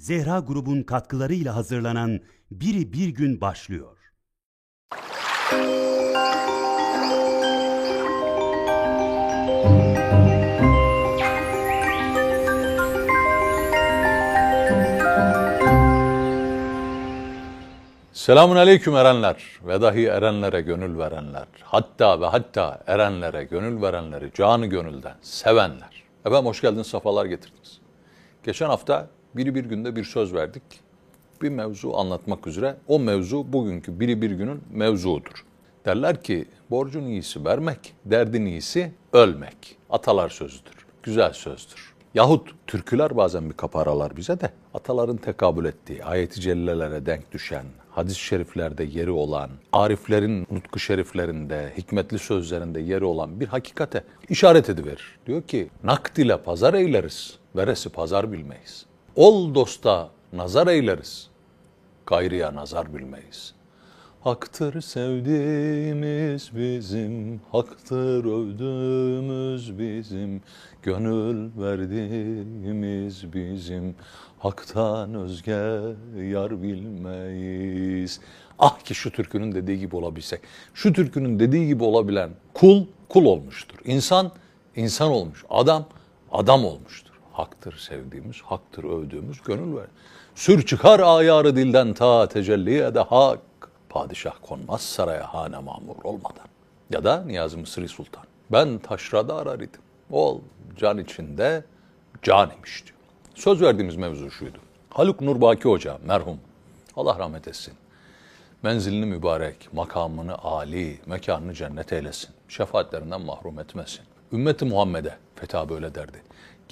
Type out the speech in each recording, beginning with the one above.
Zehra grubun katkılarıyla hazırlanan Biri Bir Gün başlıyor. Selamun aleyküm erenler ve dahi erenlere gönül verenler. Hatta ve hatta erenlere gönül verenleri canı gönülden sevenler. Efendim hoş geldiniz, safalar getirdiniz. Geçen hafta biri bir günde bir söz verdik. Bir mevzu anlatmak üzere. O mevzu bugünkü biri bir günün mevzuudur. Derler ki borcun iyisi vermek, derdin iyisi ölmek. Atalar sözüdür, güzel sözdür. Yahut türküler bazen bir kaparalar bize de ataların tekabül ettiği, ayeti cellelere denk düşen, hadis-i şeriflerde yeri olan, ariflerin nutku şeriflerinde, hikmetli sözlerinde yeri olan bir hakikate işaret ediverir. Diyor ki, nakd ile pazar eyleriz, veresi pazar bilmeyiz. Ol dosta nazar eyleriz, gayrıya nazar bilmeyiz. Haktır sevdiğimiz bizim, haktır övdüğümüz bizim, gönül verdiğimiz bizim, haktan özge yar bilmeyiz. Ah ki şu türkünün dediği gibi olabilsek. Şu türkünün dediği gibi olabilen kul, kul olmuştur. İnsan, insan olmuş. Adam, adam olmuştur. Haktır sevdiğimiz, haktır övdüğümüz, gönül ver. Sür çıkar ayarı dilden ta tecelli ede hak. Padişah konmaz saraya hane mamur olmadan. Ya da Niyazi Mısri Sultan. Ben taşrada arar idim. Ol can içinde can imiş diyor. Söz verdiğimiz mevzu şuydu. Haluk Nurbaki Hoca merhum. Allah rahmet etsin. Menzilini mübarek, makamını âli, mekanını cennet eylesin. Şefaatlerinden mahrum etmesin. Ümmeti Muhammed'e, Fetha böyle derdi.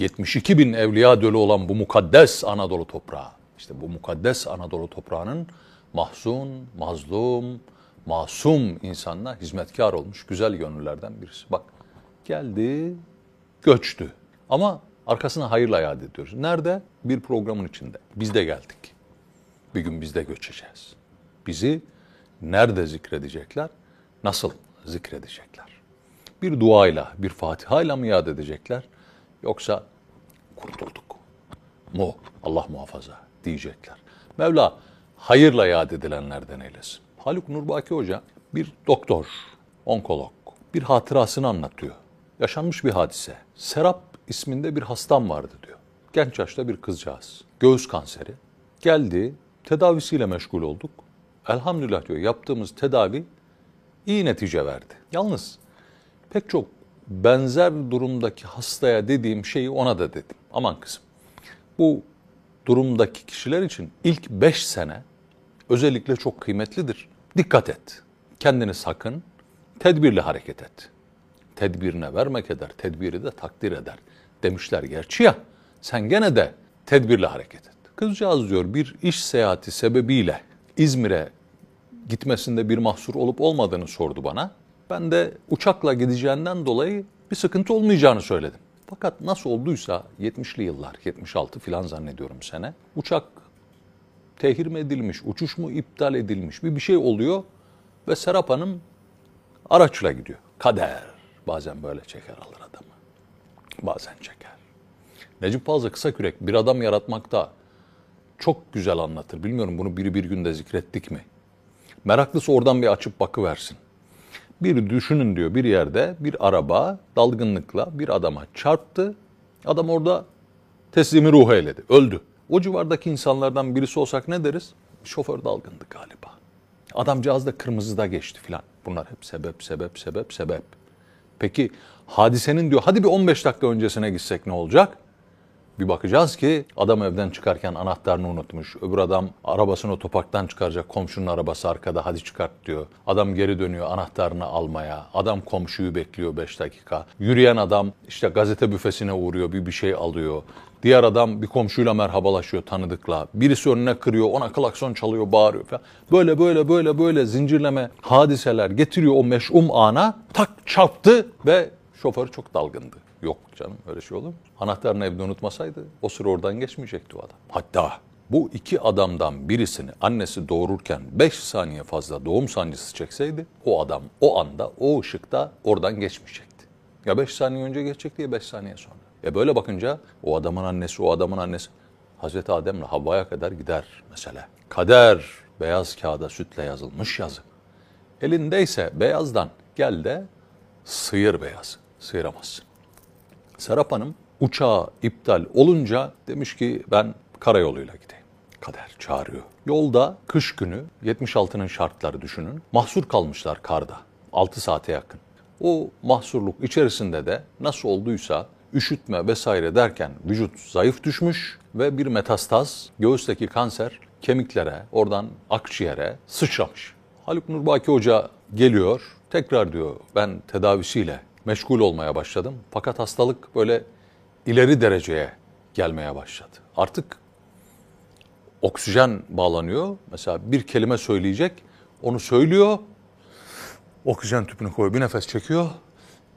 72 bin evliya dölü olan bu mukaddes Anadolu toprağı. İşte bu mukaddes Anadolu toprağının mahzun, mazlum, masum insanla hizmetkar olmuş güzel gönüllerden birisi. Bak geldi, göçtü. Ama arkasına hayırla yad ediyoruz. Nerede? Bir programın içinde. Biz de geldik. Bir gün biz de göçeceğiz. Bizi nerede zikredecekler? Nasıl zikredecekler? Bir duayla, bir fatihayla mı yad edecekler? Yoksa kurtulduk mu? Allah muhafaza diyecekler. Mevla hayırla yad edilenlerden eylesin. Haluk Nurbaki Hoca bir doktor, onkolog. Bir hatırasını anlatıyor. Yaşanmış bir hadise. Serap isminde bir hastam vardı diyor. Genç yaşta bir kızcağız. Göğüs kanseri. Geldi, tedavisiyle meşgul olduk. Elhamdülillah diyor yaptığımız tedavi iyi netice verdi. Yalnız pek çok benzer durumdaki hastaya dediğim şeyi ona da dedim. Aman kızım bu durumdaki kişiler için ilk beş sene özellikle çok kıymetlidir. Dikkat et. Kendini sakın, tedbirli hareket et. Tedbirine vermek eder, tedbiri de takdir eder. Demişler gerçi ya, sen gene de tedbirli hareket et. Kızcağız diyor bir iş seyahati sebebiyle İzmir'e gitmesinde bir mahsur olup olmadığını sordu bana. Ben de uçakla gideceğinden dolayı bir sıkıntı olmayacağını söyledim. Fakat nasıl olduysa 70'li yıllar, 76 filan zannediyorum sene. Uçak tehir mi edilmiş, uçuş mu iptal edilmiş bir bir şey oluyor ve Serap Hanım araçla gidiyor. Kader bazen böyle çeker alır adamı. Bazen çeker. Necip Fazıl Kısakürek bir adam yaratmakta çok güzel anlatır. Bilmiyorum bunu biri bir günde zikrettik mi? Meraklısı oradan bir açıp bakıversin. Bir düşünün diyor bir yerde bir araba dalgınlıkla bir adama çarptı. Adam orada teslimi ruhu eyledi. Öldü. O civardaki insanlardan birisi olsak ne deriz? Şoför dalgındı galiba. Adamcağız da kırmızıda geçti filan. Bunlar hep sebep, sebep, sebep, sebep. Peki hadisenin diyor hadi bir 15 dakika öncesine gitsek ne olacak? Bir bakacağız ki adam evden çıkarken anahtarını unutmuş. Öbür adam arabasını otoparktan çıkaracak. Komşunun arabası arkada hadi çıkart diyor. Adam geri dönüyor anahtarını almaya. Adam komşuyu bekliyor 5 dakika. Yürüyen adam işte gazete büfesine uğruyor bir bir şey alıyor. Diğer adam bir komşuyla merhabalaşıyor tanıdıkla. Birisi önüne kırıyor, ona klakson çalıyor, bağırıyor falan. Böyle böyle böyle böyle zincirleme hadiseler getiriyor o meş'um ana. Tak çarptı ve şoför çok dalgındı. Yok canım öyle şey olur mu? Anahtarını evde unutmasaydı o sıra oradan geçmeyecekti o adam. Hatta bu iki adamdan birisini annesi doğururken 5 saniye fazla doğum sancısı çekseydi o adam o anda o ışıkta oradan geçmeyecekti. Ya 5 saniye önce geçecek diye 5 saniye sonra. E böyle bakınca o adamın annesi o adamın annesi Hazreti Adem'le Havva'ya kadar gider mesele. Kader beyaz kağıda sütle yazılmış yazı. Elindeyse beyazdan gel de sıyır beyazı. Sıyıramazsın. Serap Hanım uçağı iptal olunca demiş ki ben karayoluyla gideyim. Kader çağırıyor. Yolda kış günü 76'nın şartları düşünün. Mahsur kalmışlar karda. 6 saate yakın. O mahsurluk içerisinde de nasıl olduysa üşütme vesaire derken vücut zayıf düşmüş ve bir metastaz göğüsteki kanser kemiklere, oradan akciğere sıçramış. Haluk Nurbaki Hoca geliyor. Tekrar diyor ben tedavisiyle meşgul olmaya başladım. Fakat hastalık böyle ileri dereceye gelmeye başladı. Artık oksijen bağlanıyor. Mesela bir kelime söyleyecek. Onu söylüyor. Oksijen tüpünü koyuyor. Bir nefes çekiyor.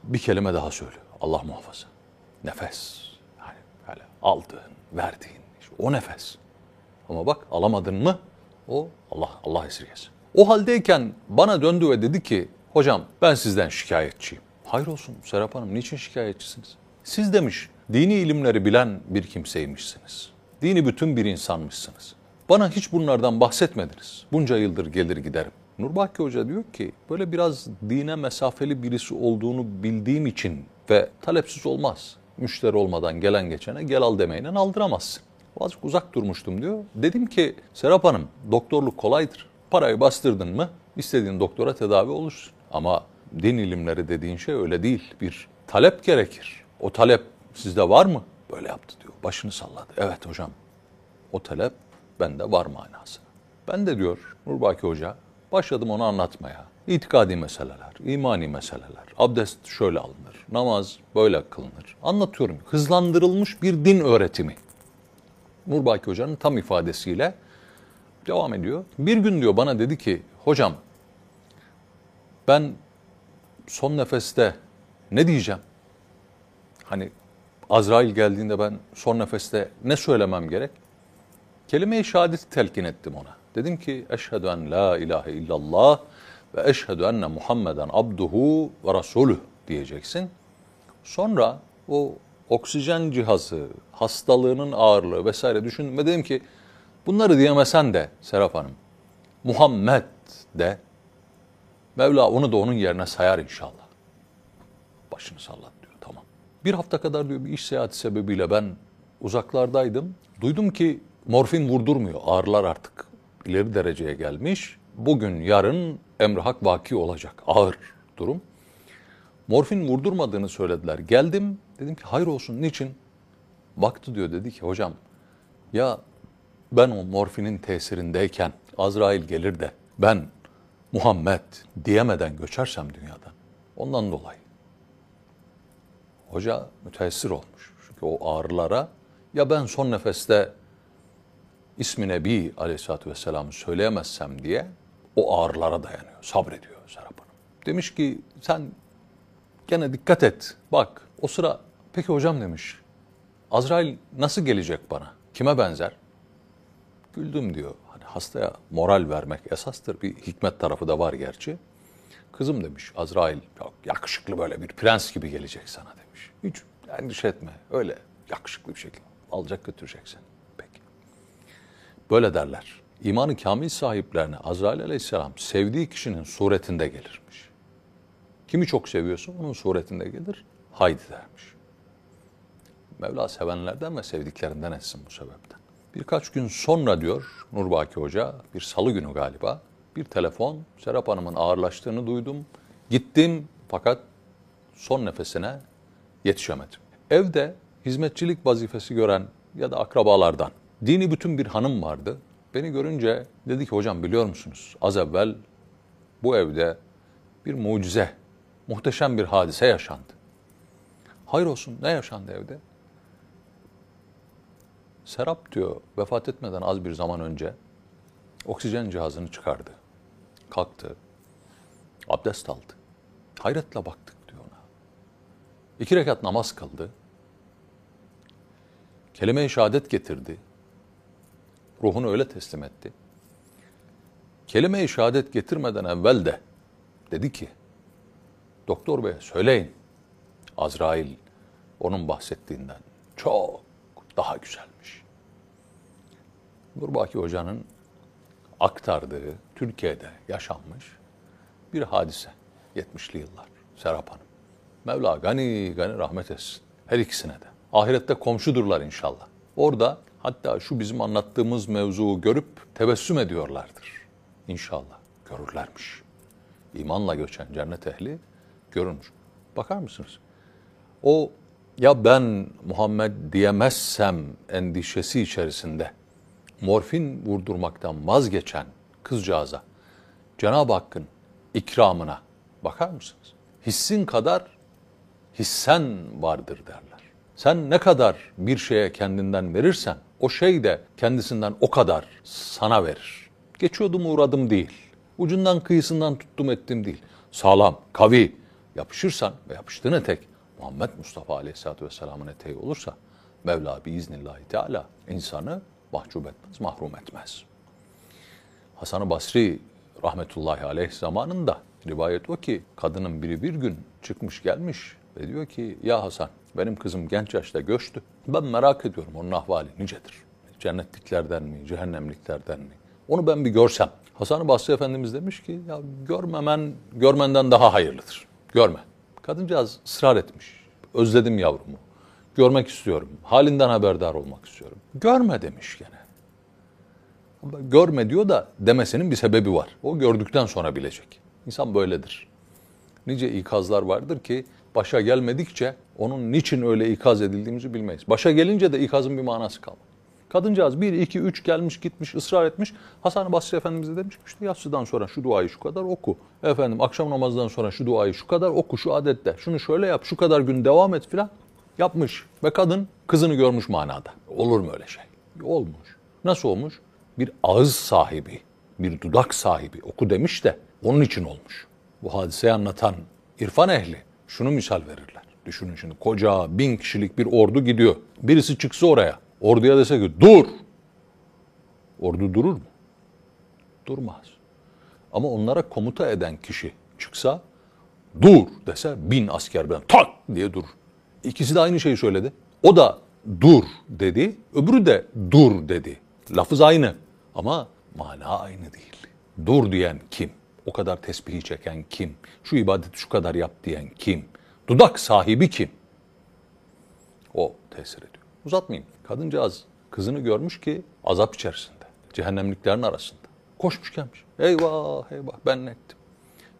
Bir kelime daha söylüyor. Allah muhafaza. Nefes. Yani böyle aldığın, verdiğin. işte o nefes. Ama bak alamadın mı o Allah Allah esirgesin. O haldeyken bana döndü ve dedi ki hocam ben sizden şikayetçiyim. Hayır olsun Serap Hanım niçin şikayetçisiniz? Siz demiş dini ilimleri bilen bir kimseymişsiniz. Dini bütün bir insanmışsınız. Bana hiç bunlardan bahsetmediniz. Bunca yıldır gelir giderim. Nurbaki Hoca diyor ki böyle biraz dine mesafeli birisi olduğunu bildiğim için ve talepsiz olmaz. Müşteri olmadan gelen geçene gel al demeyle aldıramazsın. Azıcık uzak durmuştum diyor. Dedim ki Serap Hanım doktorluk kolaydır. Parayı bastırdın mı istediğin doktora tedavi olursun. Ama din ilimleri dediğin şey öyle değil. Bir talep gerekir. O talep sizde var mı? Böyle yaptı diyor. Başını salladı. Evet hocam. O talep bende var manasına. Ben de diyor Nurbaki Hoca başladım onu anlatmaya. İtikadi meseleler, imani meseleler, abdest şöyle alınır, namaz böyle kılınır. Anlatıyorum. Hızlandırılmış bir din öğretimi. Nurbaki Hoca'nın tam ifadesiyle devam ediyor. Bir gün diyor bana dedi ki hocam ben son nefeste ne diyeceğim? Hani Azrail geldiğinde ben son nefeste ne söylemem gerek? Kelime-i şehadeti telkin ettim ona. Dedim ki eşhedü en la ilahe illallah ve eşhedü enne Muhammeden abduhu ve rasuluh diyeceksin. Sonra o oksijen cihazı, hastalığının ağırlığı vesaire düşündüm ve dedim ki bunları diyemesen de Serap Hanım Muhammed de Mevla onu da onun yerine sayar inşallah. Başını sallat diyor tamam. Bir hafta kadar diyor bir iş seyahati sebebiyle ben uzaklardaydım. Duydum ki morfin vurdurmuyor. Ağrılar artık ileri dereceye gelmiş. Bugün yarın emri hak vaki olacak. Ağır durum. Morfin vurdurmadığını söylediler. Geldim dedim ki hayır olsun niçin? Baktı diyor dedi ki hocam ya ben o morfinin tesirindeyken Azrail gelir de ben Muhammed diyemeden göçersem dünyadan. Ondan dolayı. Hoca müteessir olmuş. Çünkü o ağrılara ya ben son nefeste ismi Nebi Aleyhisselatü Vesselam'ı söyleyemezsem diye o ağrılara dayanıyor, sabrediyor Serap Hanım. Demiş ki sen gene dikkat et. Bak o sıra peki hocam demiş. Azrail nasıl gelecek bana? Kime benzer? Güldüm diyor. Hastaya moral vermek esastır. Bir hikmet tarafı da var gerçi. Kızım demiş Azrail yakışıklı böyle bir prens gibi gelecek sana demiş. Hiç endişe etme. Öyle yakışıklı bir şekilde alacak götürecek seni. Peki. Böyle derler. İmanı kamil sahiplerine Azrail aleyhisselam sevdiği kişinin suretinde gelirmiş. Kimi çok seviyorsa onun suretinde gelir. Haydi dermiş. Mevla sevenlerden ve sevdiklerinden etsin bu sebepten. Birkaç gün sonra diyor Nurbaki Hoca, bir salı günü galiba, bir telefon, Serap Hanım'ın ağırlaştığını duydum. Gittim fakat son nefesine yetişemedim. Evde hizmetçilik vazifesi gören ya da akrabalardan dini bütün bir hanım vardı. Beni görünce dedi ki hocam biliyor musunuz az evvel bu evde bir mucize, muhteşem bir hadise yaşandı. Hayır olsun ne yaşandı evde? Serap diyor vefat etmeden az bir zaman önce oksijen cihazını çıkardı. Kalktı. Abdest aldı. Hayretle baktık diyor ona. İki rekat namaz kıldı. Kelime-i şehadet getirdi. Ruhunu öyle teslim etti. Kelime-i şehadet getirmeden evvel de dedi ki, Doktor Bey söyleyin, Azrail onun bahsettiğinden çok daha güzelmiş. Nurbaki Hoca'nın aktardığı Türkiye'de yaşanmış bir hadise 70'li yıllar Serap Hanım. Mevla gani gani rahmet etsin. Her ikisine de. Ahirette komşudurlar inşallah. Orada hatta şu bizim anlattığımız mevzuu görüp tebessüm ediyorlardır. İnşallah görürlermiş. İmanla göçen cennet ehli görülmüş. Bakar mısınız? O ya ben Muhammed diyemezsem endişesi içerisinde morfin vurdurmaktan vazgeçen kızcağıza Cenab-ı Hakk'ın ikramına bakar mısınız? Hissin kadar hissen vardır derler. Sen ne kadar bir şeye kendinden verirsen o şey de kendisinden o kadar sana verir. Geçiyordum uğradım değil. Ucundan kıyısından tuttum ettim değil. Sağlam, kavi yapışırsan ve yapıştığın etek Muhammed Mustafa Aleyhisselatü Vesselam'ın eteği olursa Mevla biiznillahü teala insanı mahcup etmez, mahrum etmez. Hasan-ı Basri rahmetullahi aleyh zamanında rivayet o ki kadının biri bir gün çıkmış gelmiş ve diyor ki ya Hasan benim kızım genç yaşta göçtü. Ben merak ediyorum onun ahvali nicedir. Cennetliklerden mi, cehennemliklerden mi? Onu ben bir görsem. Hasan-ı Basri Efendimiz demiş ki ya görmemen görmenden daha hayırlıdır. Görme. Kadıncağız ısrar etmiş. Özledim yavrumu. Görmek istiyorum. Halinden haberdar olmak istiyorum. Görme demiş gene. Görme diyor da demesinin bir sebebi var. O gördükten sonra bilecek. İnsan böyledir. Nice ikazlar vardır ki başa gelmedikçe onun niçin öyle ikaz edildiğimizi bilmeyiz. Başa gelince de ikazın bir manası kalmaz. Kadıncağız 1, 2, 3 gelmiş gitmiş ısrar etmiş. Hasan-ı Basri Efendimiz'e demiş ki işte yatsıdan sonra şu duayı şu kadar oku. Efendim akşam namazından sonra şu duayı şu kadar oku şu adette. Şunu şöyle yap şu kadar gün devam et filan. Yapmış ve kadın kızını görmüş manada. Olur mu öyle şey? Olmuş. Nasıl olmuş? Bir ağız sahibi, bir dudak sahibi oku demiş de onun için olmuş. Bu hadiseyi anlatan irfan ehli şunu misal verirler. Düşünün şimdi koca bin kişilik bir ordu gidiyor. Birisi çıksa oraya orduya dese ki dur. Ordu durur mu? Durmaz. Ama onlara komuta eden kişi çıksa dur dese bin asker ben tak diye dur. İkisi de aynı şeyi söyledi. O da dur dedi, öbürü de dur dedi. Lafız aynı ama mana aynı değil. Dur diyen kim? O kadar tesbihi çeken kim? Şu ibadeti şu kadar yap diyen kim? Dudak sahibi kim? O tesir ediyor. Uzatmayayım. Kadıncağız kızını görmüş ki azap içerisinde. Cehennemliklerin arasında. Koşmuş gelmiş. Eyvah eyvah ben ne ettim?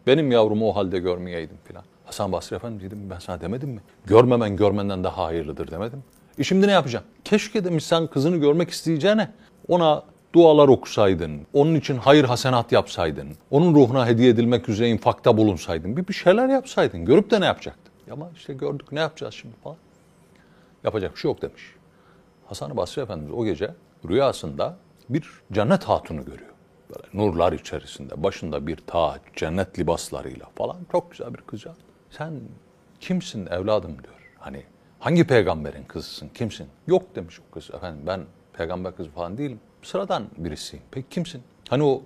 Benim yavrumu o halde görmeyeydim filan. Hasan Basri Efendi dedim ben sana demedim mi? Görmemen görmenden daha hayırlıdır demedim. E şimdi ne yapacağım? Keşke demiş sen kızını görmek isteyeceğine ona dualar okusaydın, onun için hayır hasenat yapsaydın, onun ruhuna hediye edilmek üzere infakta bulunsaydın, bir, bir şeyler yapsaydın. Görüp de ne yapacaktın? Ama işte gördük ne yapacağız şimdi falan. Yapacak bir şey yok demiş. Hasan-ı Basri Efendimiz o gece rüyasında bir cennet hatunu görüyor. Böyle nurlar içerisinde, başında bir taç, cennet libaslarıyla falan çok güzel bir kızcağız. Sen kimsin evladım diyor. Hani hangi peygamberin kızısın, kimsin? Yok demiş o kız. Efendim ben peygamber kızı falan değilim. Sıradan birisiyim. Peki kimsin? Hani o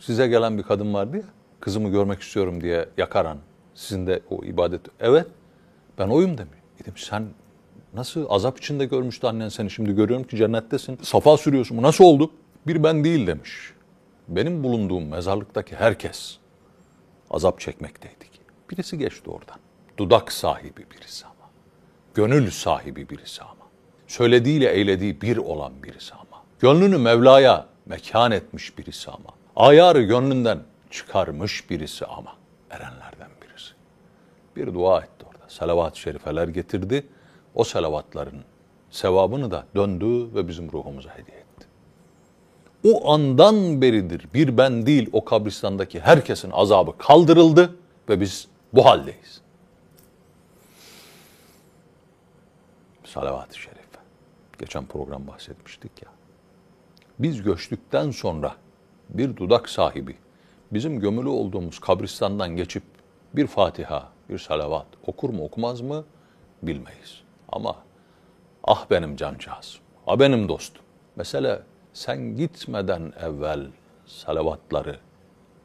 size gelen bir kadın vardı ya, kızımı görmek istiyorum diye yakaran, sizin de o ibadet. Evet, ben oyum demiş. E sen nasıl azap içinde görmüştü annen seni şimdi görüyorum ki cennettesin. Safa sürüyorsun. Bu nasıl oldu? Bir ben değil demiş. Benim bulunduğum mezarlıktaki herkes azap çekmekteydi. Birisi geçti oradan. Dudak sahibi birisi ama. Gönül sahibi birisi ama. Söylediğiyle eylediği bir olan birisi ama. Gönlünü Mevla'ya mekan etmiş birisi ama. Ayarı gönlünden çıkarmış birisi ama. Erenlerden birisi. Bir dua etti orada. Salavat-ı şerifeler getirdi. O salavatların sevabını da döndü ve bizim ruhumuza hediye etti. O andan beridir bir ben değil o kabristandaki herkesin azabı kaldırıldı ve biz bu haldeyiz. Salavat-ı şerife. Geçen program bahsetmiştik ya. Biz göçtükten sonra bir dudak sahibi bizim gömülü olduğumuz kabristandan geçip bir Fatiha, bir salavat okur mu okumaz mı bilmeyiz. Ama ah benim cancağızım, ah benim dostum. Mesela sen gitmeden evvel salavatları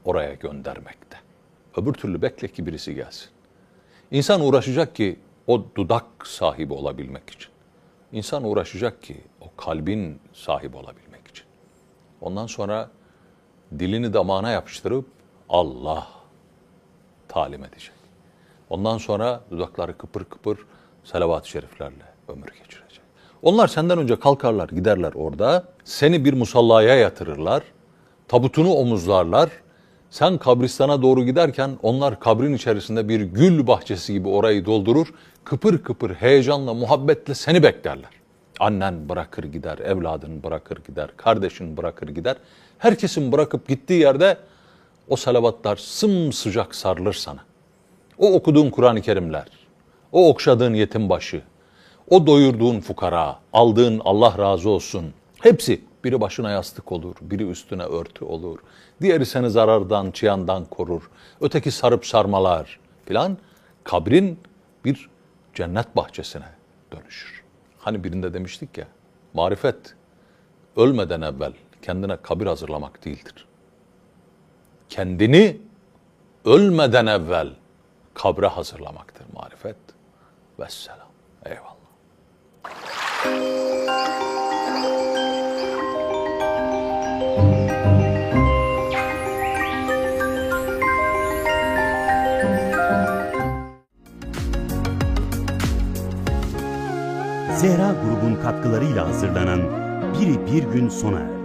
oraya göndermekte. Öbür türlü bekle ki birisi gelsin. İnsan uğraşacak ki o dudak sahibi olabilmek için. İnsan uğraşacak ki o kalbin sahibi olabilmek için. Ondan sonra dilini damağına yapıştırıp Allah talim edecek. Ondan sonra dudakları kıpır kıpır salavat-ı şeriflerle ömür geçirecek. Onlar senden önce kalkarlar, giderler orada. Seni bir musallaya yatırırlar. Tabutunu omuzlarlar. Sen kabristana doğru giderken onlar kabrin içerisinde bir gül bahçesi gibi orayı doldurur. Kıpır kıpır heyecanla, muhabbetle seni beklerler. Annen bırakır gider, evladın bırakır gider, kardeşin bırakır gider. Herkesin bırakıp gittiği yerde o salavatlar sımsıcak sarılır sana. O okuduğun Kur'an-ı Kerimler, o okşadığın yetim başı, o doyurduğun fukara, aldığın Allah razı olsun. Hepsi biri başına yastık olur, biri üstüne örtü olur. Diğeri seni zarardan, çıyandan korur. Öteki sarıp sarmalar filan. Kabrin bir cennet bahçesine dönüşür. Hani birinde demiştik ya, marifet ölmeden evvel kendine kabir hazırlamak değildir. Kendini ölmeden evvel kabre hazırlamaktır marifet. Vesselam. Eyvallah. Zehra grubun katkılarıyla hazırlanan Biri Bir Gün sona erdi.